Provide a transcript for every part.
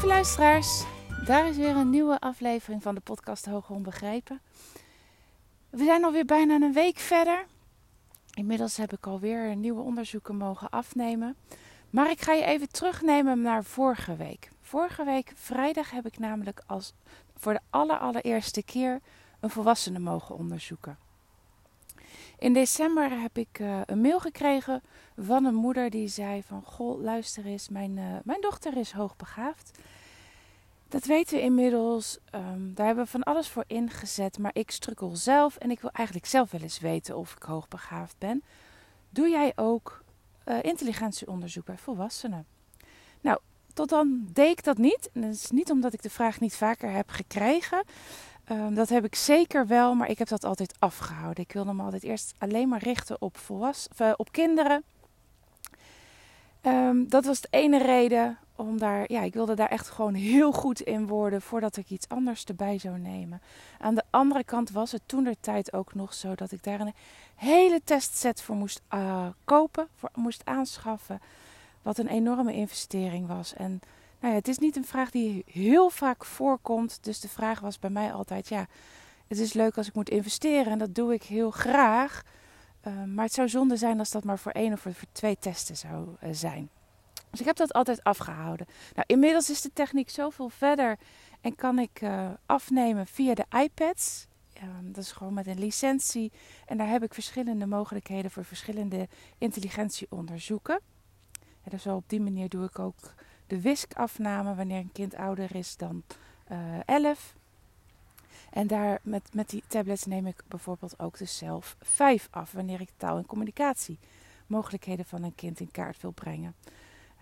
Lieve luisteraars, daar is weer een nieuwe aflevering van de podcast Hoog Onbegrepen. We zijn alweer bijna een week verder. Inmiddels heb ik alweer nieuwe onderzoeken mogen afnemen. Maar ik ga je even terugnemen naar vorige week. Vorige week vrijdag heb ik namelijk als voor de allereerste keer een volwassene mogen onderzoeken. In december heb ik uh, een mail gekregen van een moeder die zei van... Goh, luister eens, mijn, uh, mijn dochter is hoogbegaafd. Dat weten we inmiddels. Um, daar hebben we van alles voor ingezet. Maar ik strukkel zelf en ik wil eigenlijk zelf wel eens weten of ik hoogbegaafd ben. Doe jij ook uh, intelligentieonderzoek bij volwassenen? Nou, tot dan deed ik dat niet. Dat is niet omdat ik de vraag niet vaker heb gekregen. Um, dat heb ik zeker wel, maar ik heb dat altijd afgehouden. Ik wilde me altijd eerst alleen maar richten op, volwassen, uh, op kinderen. Um, dat was de ene reden om daar, ja, ik wilde daar echt gewoon heel goed in worden voordat ik iets anders erbij zou nemen. Aan de andere kant was het toen de tijd ook nog zo dat ik daar een hele testset voor moest uh, kopen, moest aanschaffen. Wat een enorme investering was. En nou het is niet een vraag die heel vaak voorkomt. Dus de vraag was bij mij altijd: ja, het is leuk als ik moet investeren en dat doe ik heel graag. Uh, maar het zou zonde zijn als dat maar voor één of voor twee testen zou uh, zijn. Dus ik heb dat altijd afgehouden. Nou, inmiddels is de techniek zoveel verder en kan ik uh, afnemen via de iPads. Dat is gewoon met een licentie. En daar heb ik verschillende mogelijkheden voor verschillende intelligentieonderzoeken. En dus op die manier doe ik ook de wiskafname wanneer een kind ouder is dan uh, 11. En daar met, met die tablets neem ik bijvoorbeeld ook de zelf 5 af wanneer ik taal- en communicatie mogelijkheden van een kind in kaart wil brengen.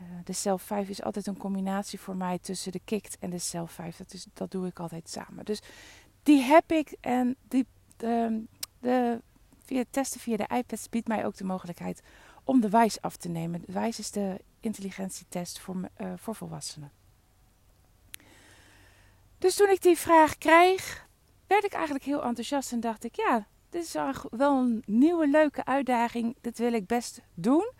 Uh, de zelf 5 is altijd een combinatie voor mij tussen de KICT en de zelf 5. Dat, is, dat doe ik altijd samen. Dus die heb ik en die, de, de, via testen via de iPads biedt mij ook de mogelijkheid om de wijs af te nemen. Wijs is de intelligentietest voor, uh, voor volwassenen. Dus toen ik die vraag kreeg, werd ik eigenlijk heel enthousiast en dacht ik, ja, dit is wel een nieuwe leuke uitdaging. Dit wil ik best doen.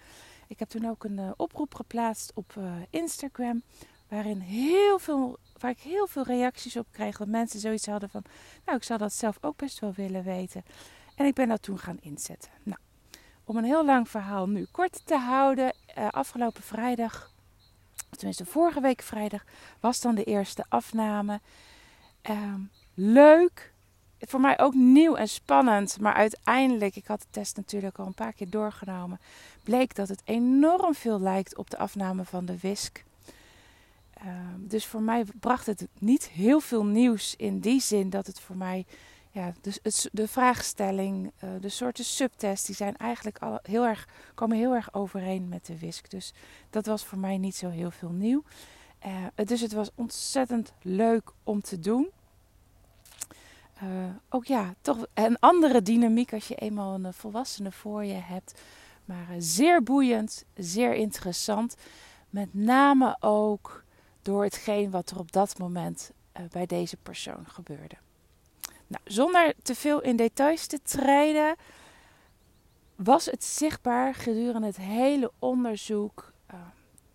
Ik heb toen ook een uh, oproep geplaatst op uh, Instagram, waarin heel veel, waar ik heel veel reacties op kreeg. Dat mensen zoiets hadden van, nou, ik zou dat zelf ook best wel willen weten. En ik ben dat toen gaan inzetten. Nou, om een heel lang verhaal nu kort te houden, uh, afgelopen vrijdag, tenminste vorige week vrijdag, was dan de eerste afname. Uh, leuk, voor mij ook nieuw en spannend, maar uiteindelijk, ik had de test natuurlijk al een paar keer doorgenomen, bleek dat het enorm veel lijkt op de afname van de WISC. Uh, dus voor mij bracht het niet heel veel nieuws in die zin dat het voor mij ja, dus de vraagstelling, uh, de soorten subtests, die zijn eigenlijk al heel erg, komen heel erg overeen met de WISC. Dus dat was voor mij niet zo heel veel nieuw. Uh, dus het was ontzettend leuk om te doen. Uh, ook ja, toch een andere dynamiek als je eenmaal een volwassene voor je hebt. Maar zeer boeiend, zeer interessant. Met name ook door hetgeen wat er op dat moment bij deze persoon gebeurde. Nou, zonder te veel in details te treden, was het zichtbaar gedurende het hele onderzoek uh,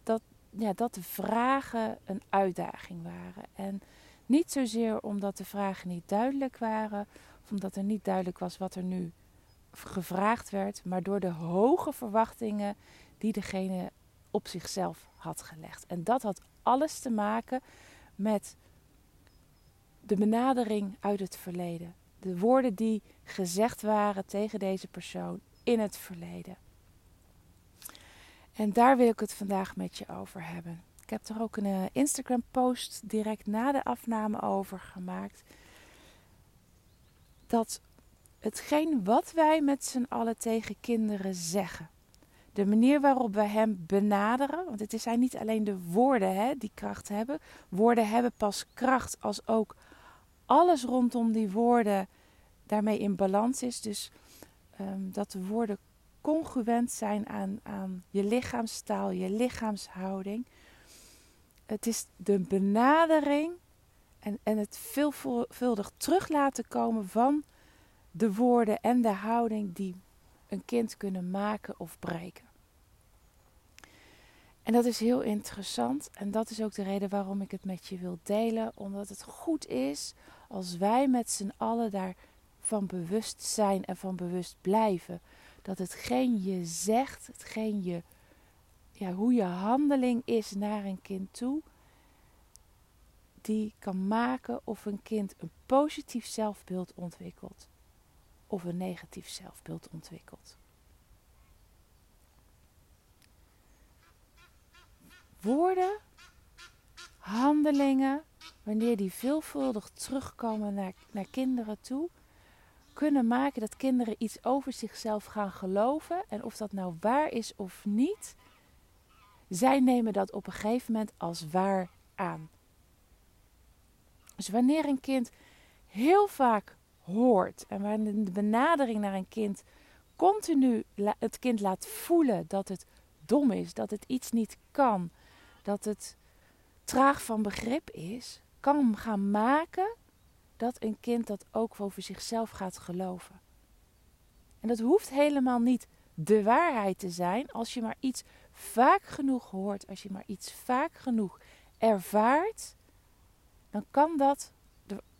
dat, ja, dat de vragen een uitdaging waren. En niet zozeer omdat de vragen niet duidelijk waren, of omdat er niet duidelijk was wat er nu gevraagd werd, maar door de hoge verwachtingen die degene op zichzelf had gelegd. En dat had alles te maken met de benadering uit het verleden. De woorden die gezegd waren tegen deze persoon in het verleden. En daar wil ik het vandaag met je over hebben. Ik heb er ook een uh, Instagram-post direct na de afname over gemaakt. Dat hetgeen wat wij met z'n allen tegen kinderen zeggen, de manier waarop wij hem benaderen, want het zijn niet alleen de woorden hè, die kracht hebben. Woorden hebben pas kracht als ook alles rondom die woorden daarmee in balans is. Dus um, dat de woorden congruent zijn aan, aan je lichaamstaal, je lichaamshouding. Het is de benadering en, en het veelvuldig terug laten komen van de woorden en de houding die een kind kunnen maken of breken. En dat is heel interessant. En dat is ook de reden waarom ik het met je wil delen. Omdat het goed is als wij met z'n allen daarvan bewust zijn en van bewust blijven. Dat hetgeen je zegt, hetgeen je, ja, hoe je handeling is naar een kind toe, die kan maken of een kind een positief zelfbeeld ontwikkelt of een negatief zelfbeeld ontwikkelt. Woorden, handelingen, wanneer die veelvuldig terugkomen naar, naar kinderen toe, kunnen maken dat kinderen iets over zichzelf gaan geloven. En of dat nou waar is of niet, zij nemen dat op een gegeven moment als waar aan. Dus wanneer een kind heel vaak hoort en wanneer de benadering naar een kind continu het kind laat voelen dat het dom is, dat het iets niet kan, dat het traag van begrip is, kan gaan maken dat een kind dat ook over zichzelf gaat geloven. En dat hoeft helemaal niet de waarheid te zijn als je maar iets vaak genoeg hoort, als je maar iets vaak genoeg ervaart, dan kan dat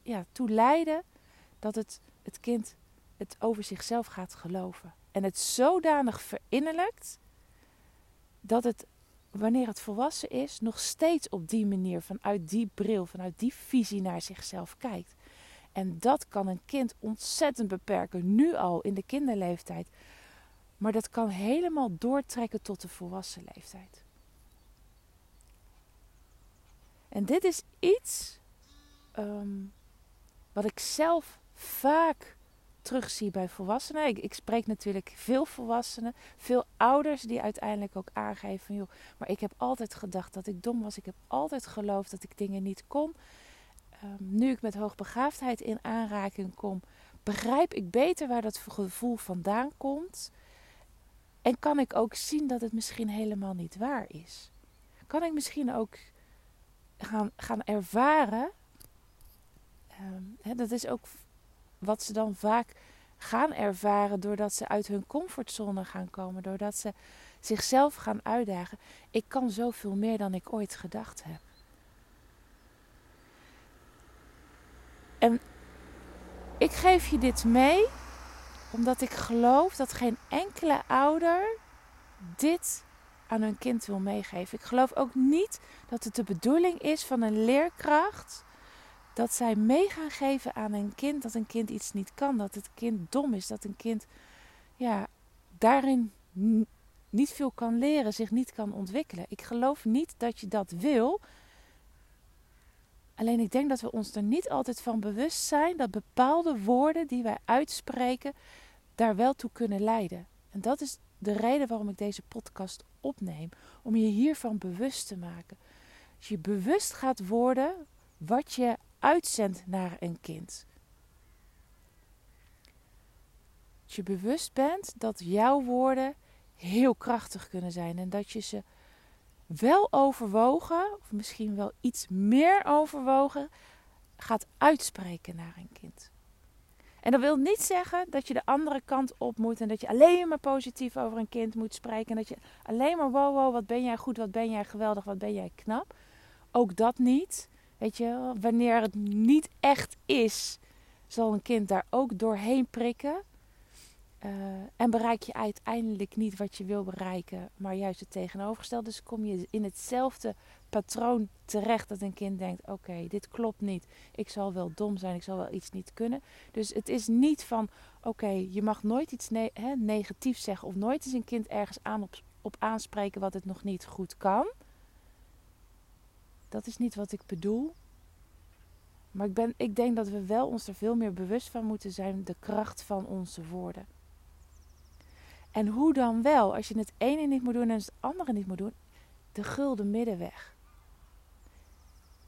ja, toe leiden dat het, het kind het over zichzelf gaat geloven. En het zodanig verinnerlijkt dat het, wanneer het volwassen is, nog steeds op die manier, vanuit die bril, vanuit die visie naar zichzelf kijkt. En dat kan een kind ontzettend beperken, nu al in de kinderleeftijd. Maar dat kan helemaal doortrekken tot de volwassen leeftijd. En dit is iets Ehm, wat ik zelf vaak terugzie bij volwassenen. Ik, spreek natuurlijk veel volwassenen, veel ouders die uiteindelijk ook aangeven van joh, maar ik heb altijd gedacht dat ik dom was. Ik heb altijd geloofd dat ik dingen niet kon. Um, nu ik met hoogbegaafdheid in aanraking kom, begrijp ik beter waar dat gevoel vandaan komt. En kan ik ook zien dat het misschien helemaal niet waar is. Kan ik misschien ook gaan, gaan ervaren Ehm, dat is ook wat ze dan vaak gaan ervaren doordat ze uit hun comfortzone gaan komen, doordat ze zichzelf gaan uitdagen. Ik kan zoveel meer dan ik ooit gedacht heb. En ik geef je dit mee omdat ik geloof dat geen enkele ouder dit aan hun kind wil meegeven. Ik geloof ook niet dat het de bedoeling is van een leerkracht dat zij mee gaan geven aan een kind dat een kind iets niet kan, dat het kind dom is, dat een kind ja, daarin niet veel kan leren, zich niet kan ontwikkelen. Ik geloof niet dat je dat wil. Alleen ik denk dat we ons er niet altijd van bewust zijn dat bepaalde woorden die wij uitspreken daar wel toe kunnen leiden. En dat is de reden waarom ik deze podcast opneem, om je hiervan bewust te maken. Als je bewust gaat worden wat je uitzendt naar een kind. Als je bewust bent dat jouw woorden heel krachtig kunnen zijn en dat je ze wel overwogen, of misschien wel iets meer overwogen, gaat uitspreken naar een kind. En dat wil niet zeggen dat je de andere kant op moet en dat je alleen maar positief over een kind moet spreken. En dat je alleen maar wow, wow, wat ben jij goed, wat ben jij geweldig, wat ben jij knap. Ook dat niet. Weet je, wanneer het niet echt is, zal een kind daar ook doorheen prikken. Uh, en bereik je uiteindelijk niet wat je wil bereiken, maar juist het tegenovergestelde. Dus kom je in hetzelfde patroon terecht dat een kind denkt: oké, dit klopt niet. Ik zal wel dom zijn, ik zal wel iets niet kunnen. Dus het is niet van: oké, je mag nooit iets ne hè, negatiefs zeggen of nooit eens een kind ergens aan op, op aanspreken wat het nog niet goed kan. Dat is niet wat ik bedoel. Maar ik, ben, ik denk dat we wel ons er veel meer bewust van moeten zijn, de kracht van onze woorden. En hoe dan wel, als je het ene niet moet doen en het andere niet moet doen, de gulden middenweg.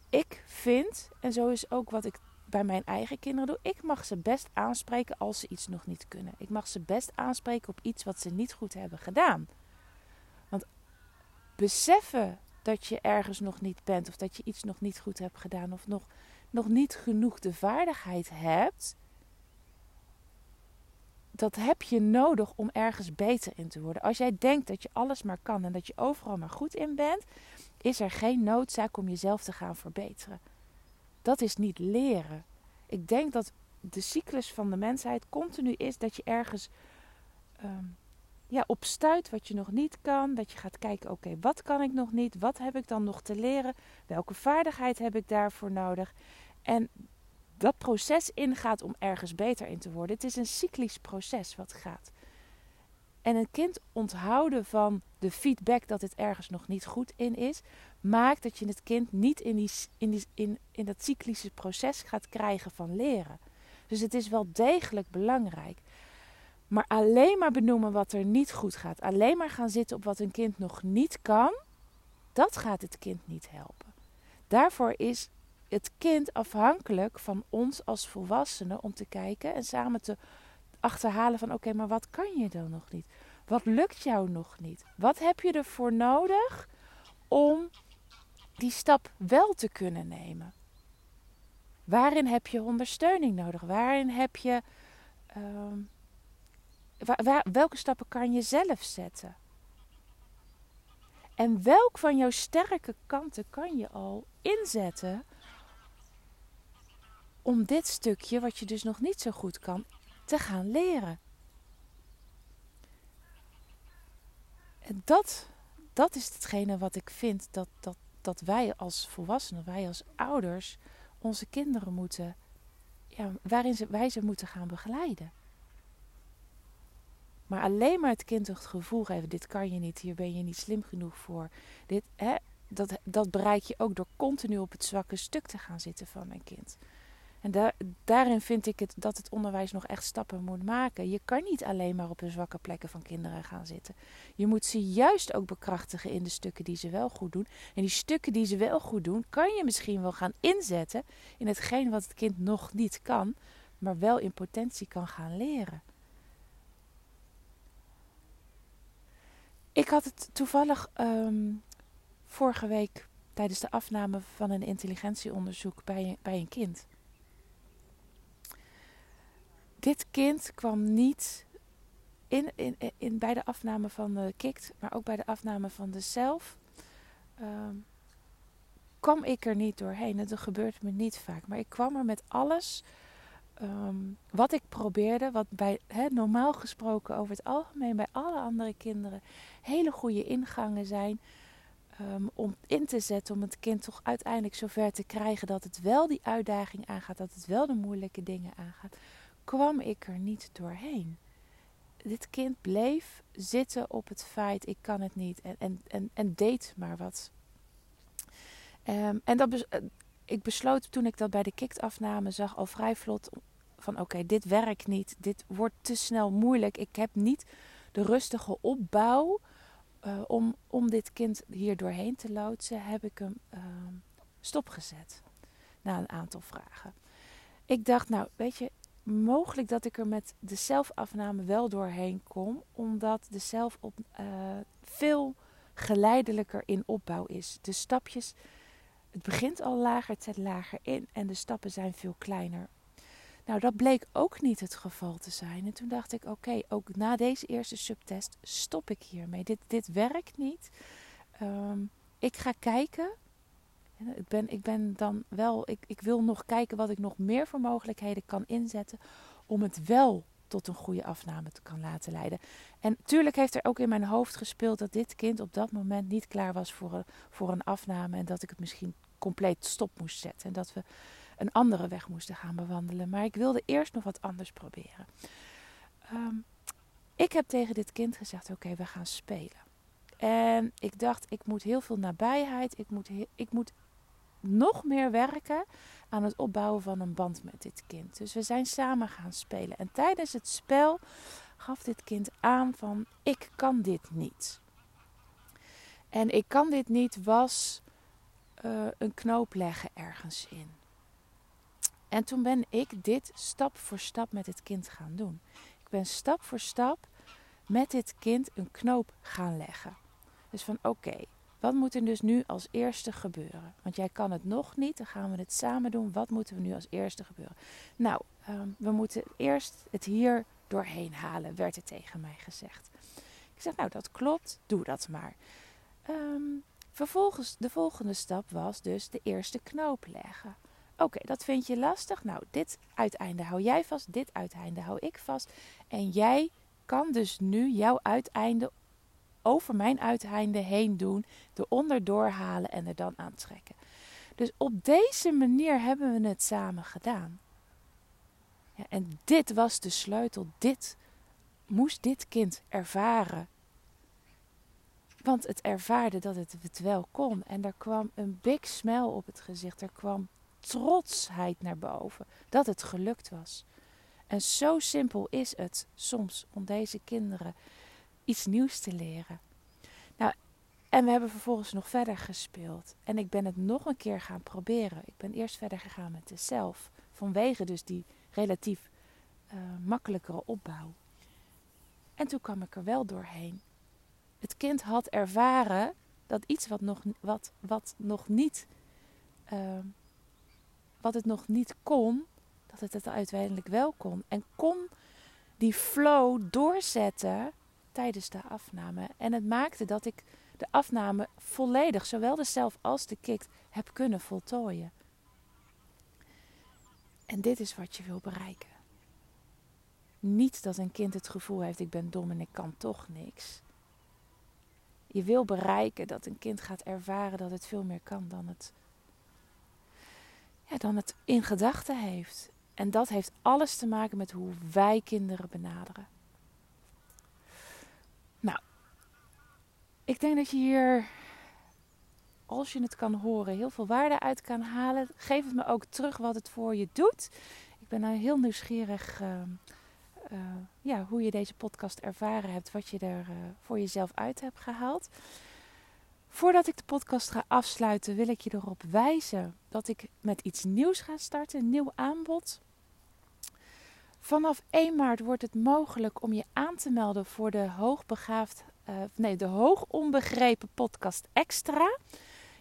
Ik vind, en zo is ook wat ik bij mijn eigen kinderen doe, ik mag ze best aanspreken als ze iets nog niet kunnen. Ik mag ze best aanspreken op iets wat ze niet goed hebben gedaan. Want beseffen dat je ergens nog niet bent, of dat je iets nog niet goed hebt gedaan, of nog, nog niet genoeg de vaardigheid hebt, dat heb je nodig om ergens beter in te worden. Als jij denkt dat je alles maar kan en dat je overal maar goed in bent, is er geen noodzaak om jezelf te gaan verbeteren. Dat is niet leren. Ik denk dat de cyclus van de mensheid continu is dat je ergens um, ja, op stuit wat je nog niet kan. Dat je gaat kijken, oké, wat kan ik nog niet? Wat heb ik dan nog te leren? Welke vaardigheid heb ik daarvoor nodig? En dat proces ingaat om ergens beter in te worden. Het is een cyclisch proces wat gaat. En een kind onthouden van de feedback dat het ergens nog niet goed in is, maakt dat je het kind niet in, die, in, die, in, in dat cyclische proces gaat krijgen van leren. Dus het is wel degelijk belangrijk. Maar alleen maar benoemen wat er niet goed gaat, alleen maar gaan zitten op wat een kind nog niet kan, dat gaat het kind niet helpen. Daarvoor is het kind afhankelijk van ons als volwassenen om te kijken en samen te achterhalen van oké, maar wat kan je dan nog niet? Wat lukt jou nog niet? Wat heb je ervoor nodig om die stap wel te kunnen nemen? Waarin heb je ondersteuning nodig? Waarin heb je. Uh, welke stappen kan je zelf zetten? En welk van jouw sterke kanten kan je al inzetten om dit stukje, wat je dus nog niet zo goed kan, te gaan leren? En dat, dat is hetgene wat ik vind dat, dat, dat wij als volwassenen, wij als ouders, onze kinderen moeten, ja, waarin ze, wij ze moeten gaan begeleiden. Maar alleen maar het kind het gevoel geven: dit kan je niet, hier ben je niet slim genoeg voor. Dit, hè, dat, dat bereik je ook door continu op het zwakke stuk te gaan zitten van mijn kind. En daar, daarin vind ik het, dat het onderwijs nog echt stappen moet maken. Je kan niet alleen maar op de zwakke plekken van kinderen gaan zitten. Je moet ze juist ook bekrachtigen in de stukken die ze wel goed doen. En die stukken die ze wel goed doen, kan je misschien wel gaan inzetten in hetgeen wat het kind nog niet kan, maar wel in potentie kan gaan leren. Ik had het toevallig um, vorige week tijdens de afname van een intelligentieonderzoek bij een, bij een kind dit kind kwam niet in, in, in, bij de afname van de KIKT, maar ook bij de afname van de zelf. Um, kwam ik er niet doorheen. En dat gebeurt me niet vaak. Maar ik kwam er met alles um, wat ik probeerde, wat bij normaal gesproken over het algemeen bij alle andere kinderen hele goede ingangen zijn. Um, om in te zetten om het kind toch uiteindelijk zover te krijgen dat het wel die uitdaging aangaat, dat het wel de moeilijke dingen aangaat kwam ik er niet doorheen. Dit kind bleef zitten op het feit, ik kan het niet. En, en, en, deed maar wat. Um, en dat ik besloot toen ik dat bij de kiktafname zag al vrij vlot van oké, dit werkt niet. Dit wordt te snel moeilijk. Ik heb niet de rustige opbouw uh, om, om dit kind hier doorheen te loodsen. Heb ik hem uh, stopgezet na een aantal vragen. Ik dacht, nou weet je, mogelijk dat ik er met de zelfafname wel doorheen kom, omdat de zelf op, uh, veel geleidelijker in opbouw is. De stapjes, het begint al lager, het zet lager in en de stappen zijn veel kleiner. Nou, dat bleek ook niet het geval te zijn. En toen dacht ik, oké, ook na deze eerste subtest stop ik hiermee. Dit, dit werkt niet. Um, ik ga kijken ik ben, ik ben dan wel, ik, ik wil nog kijken wat ik nog meer voor mogelijkheden kan inzetten om het wel tot een goede afname te kan laten leiden. En tuurlijk heeft er ook in mijn hoofd gespeeld dat dit kind op dat moment niet klaar was voor een, voor een afname en dat ik het misschien compleet stop moest zetten en dat we een andere weg moesten gaan bewandelen. Maar ik wilde eerst nog wat anders proberen. Um, ik heb tegen dit kind gezegd: Oké, we gaan spelen. En ik dacht, ik moet heel veel nabijheid. Ik moet, ik moet nog meer werken aan het opbouwen van een band met dit kind. Dus we zijn samen gaan spelen. En tijdens het spel gaf dit kind aan van ik kan dit niet. En ik kan dit niet was uh, een knoop leggen ergens in. En toen ben ik dit stap voor stap met het kind gaan doen. Ik ben stap voor stap met dit kind een knoop gaan leggen. Dus van oké, wat moet er dus nu als eerste gebeuren? Want jij kan het nog niet, dan gaan we het samen doen. Wat moeten we nu als eerste gebeuren? Nou, um, we moeten eerst het hier doorheen halen, werd er tegen mij gezegd. Ik zeg, nou dat klopt, doe dat maar. Ehm, vervolgens, de volgende stap was dus de eerste knoop leggen. Oké, dat vind je lastig. Nou, dit uiteinde hou jij vast, dit uiteinde hou ik vast. En jij kan dus nu jouw uiteinde over mijn uiteinde heen doen, eronder doorhalen en er dan aantrekken. Dus op deze manier hebben we het samen gedaan. Ja, en dit was de sleutel. Dit moest dit kind ervaren. Want het ervaarde dat het het wel kon. En er kwam een big smile op het gezicht. Er kwam trotsheid naar boven dat het gelukt was. En zo simpel is het soms om deze kinderen iets nieuws te leren. Nou, en we hebben vervolgens nog verder gespeeld. En ik ben het nog een keer gaan proberen. Ik ben eerst verder gegaan met de zelf. Vanwege dus die relatief uh, makkelijkere opbouw. En toen kwam ik er wel doorheen. Het kind had ervaren dat iets wat nog, wat, wat nog niet, uh, wat het nog niet kon, dat het het uiteindelijk wel kon. En kon die flow doorzetten tijdens de afname. En het maakte dat ik de afname volledig, zowel de zelf als de kick, heb kunnen voltooien. En dit is wat je wil bereiken. Niet dat een kind het gevoel heeft: ik ben dom en ik kan toch niks. Je wil bereiken dat een kind gaat ervaren dat het veel meer kan dan het, ja, dan het in gedachten heeft. En dat heeft alles te maken met hoe wij kinderen benaderen. Nou, ik denk dat je hier, als je het kan horen, heel veel waarde uit kan halen. Geef het me ook terug wat het voor je doet. Ik ben nou heel nieuwsgierig uh, uh, ja, hoe je deze podcast ervaren hebt, wat je er uh, voor jezelf uit hebt gehaald. Voordat ik de podcast ga afsluiten, wil ik je erop wijzen dat ik met iets nieuws ga starten, een nieuw aanbod. Vanaf 1 maart wordt het mogelijk om je aan te melden voor de hoogbegaafd, uh, nee, de hoog onbegrepen podcast Extra.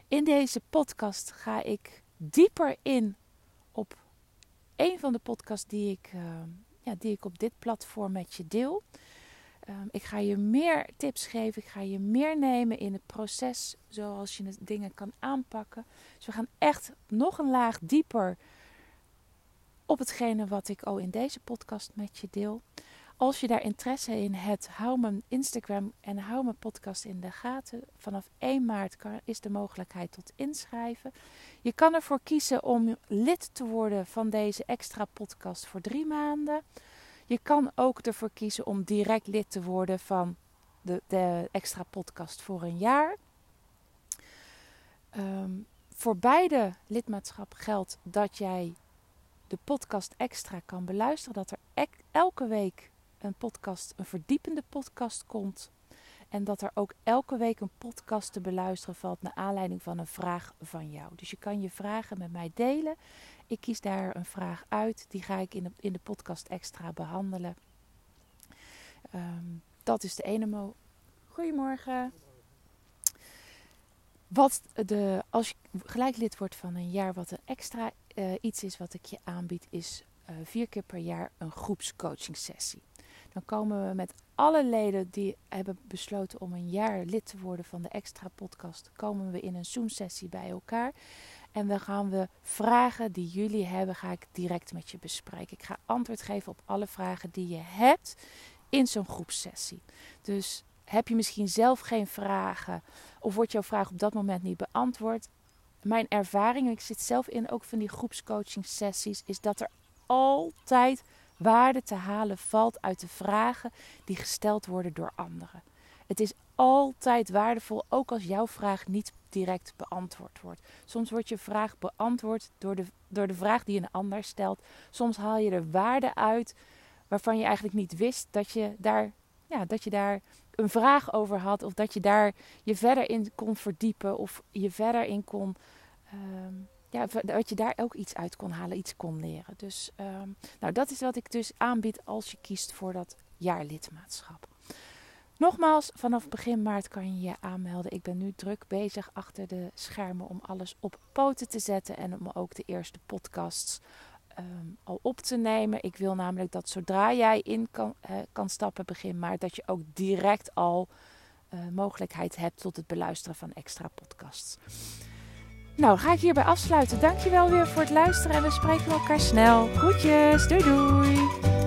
In deze podcast ga ik dieper in op een van de podcasts die ik, ja, die ik op dit platform met je deel. Um, ik ga je meer tips geven. Ik ga je meer nemen in het proces. Zoals je dingen kan aanpakken. Dus we gaan echt nog een laag dieper op hetgene wat ik al in deze podcast met je deel. Als je daar interesse in hebt, hou mijn Instagram en hou mijn podcast in de gaten. Vanaf 1 maart is de mogelijkheid tot inschrijven. Je kan ervoor kiezen om lid te worden van deze extra podcast voor drie maanden. Je kan ook ervoor kiezen om direct lid te worden van de, de extra podcast voor een jaar. Um, voor beide lidmaatschap geldt dat jij de podcast extra kan beluisteren. Dat er elke week een podcast, een verdiepende podcast komt. En dat er ook elke week een podcast te beluisteren valt naar aanleiding van een vraag van jou. Dus je kan je vragen met mij delen. Ik kies daar een vraag uit. Die ga ik in de, in de podcast extra behandelen. Um, dat is de ene mo. Goedemorgen. Wat de, als je gelijk lid wordt van een jaar, wat een extra uh, iets is wat ik je aanbied, is uh, vier keer per jaar een groepscoaching sessie. Dan komen we met alle leden die hebben besloten om een jaar lid te worden van de extra podcast, komen we in een Zoom sessie bij elkaar. En dan gaan we vragen die jullie hebben, ga ik direct met je bespreken. Ik ga antwoord geven op alle vragen die je hebt in zo'n groepsessie. Dus heb je misschien zelf geen vragen of wordt jouw vraag op dat moment niet beantwoord? Mijn ervaring, ik zit zelf in ook van die groepscoaching sessies, is dat er altijd waarde te halen valt uit de vragen die gesteld worden door anderen. Het is altijd waardevol, ook als jouw vraag niet direct beantwoord wordt. Soms wordt je vraag beantwoord door de, door de vraag die een ander stelt. Soms haal je er waarde uit waarvan je eigenlijk niet wist dat je daar, ja, dat je daar een vraag over had. Of dat je daar je verder in kon verdiepen. Of je verder in kon. Um, ja, dat je daar ook iets uit kon halen, iets kon leren. Dus um, nou, dat is wat ik dus aanbied als je kiest voor dat jaarlidmaatschap. Nogmaals, vanaf begin maart kan je je aanmelden. Ik ben nu druk bezig achter de schermen om alles op poten te zetten en om ook de eerste podcasts ehm, al op te nemen. Ik wil namelijk dat zodra jij in kan, kan stappen, begin maar dat je ook direct al uh, mogelijkheid hebt tot het beluisteren van extra podcasts. Nou, ga ik hierbij afsluiten. Dankjewel weer voor het luisteren en we spreken elkaar snel. Groetjes, doei doei!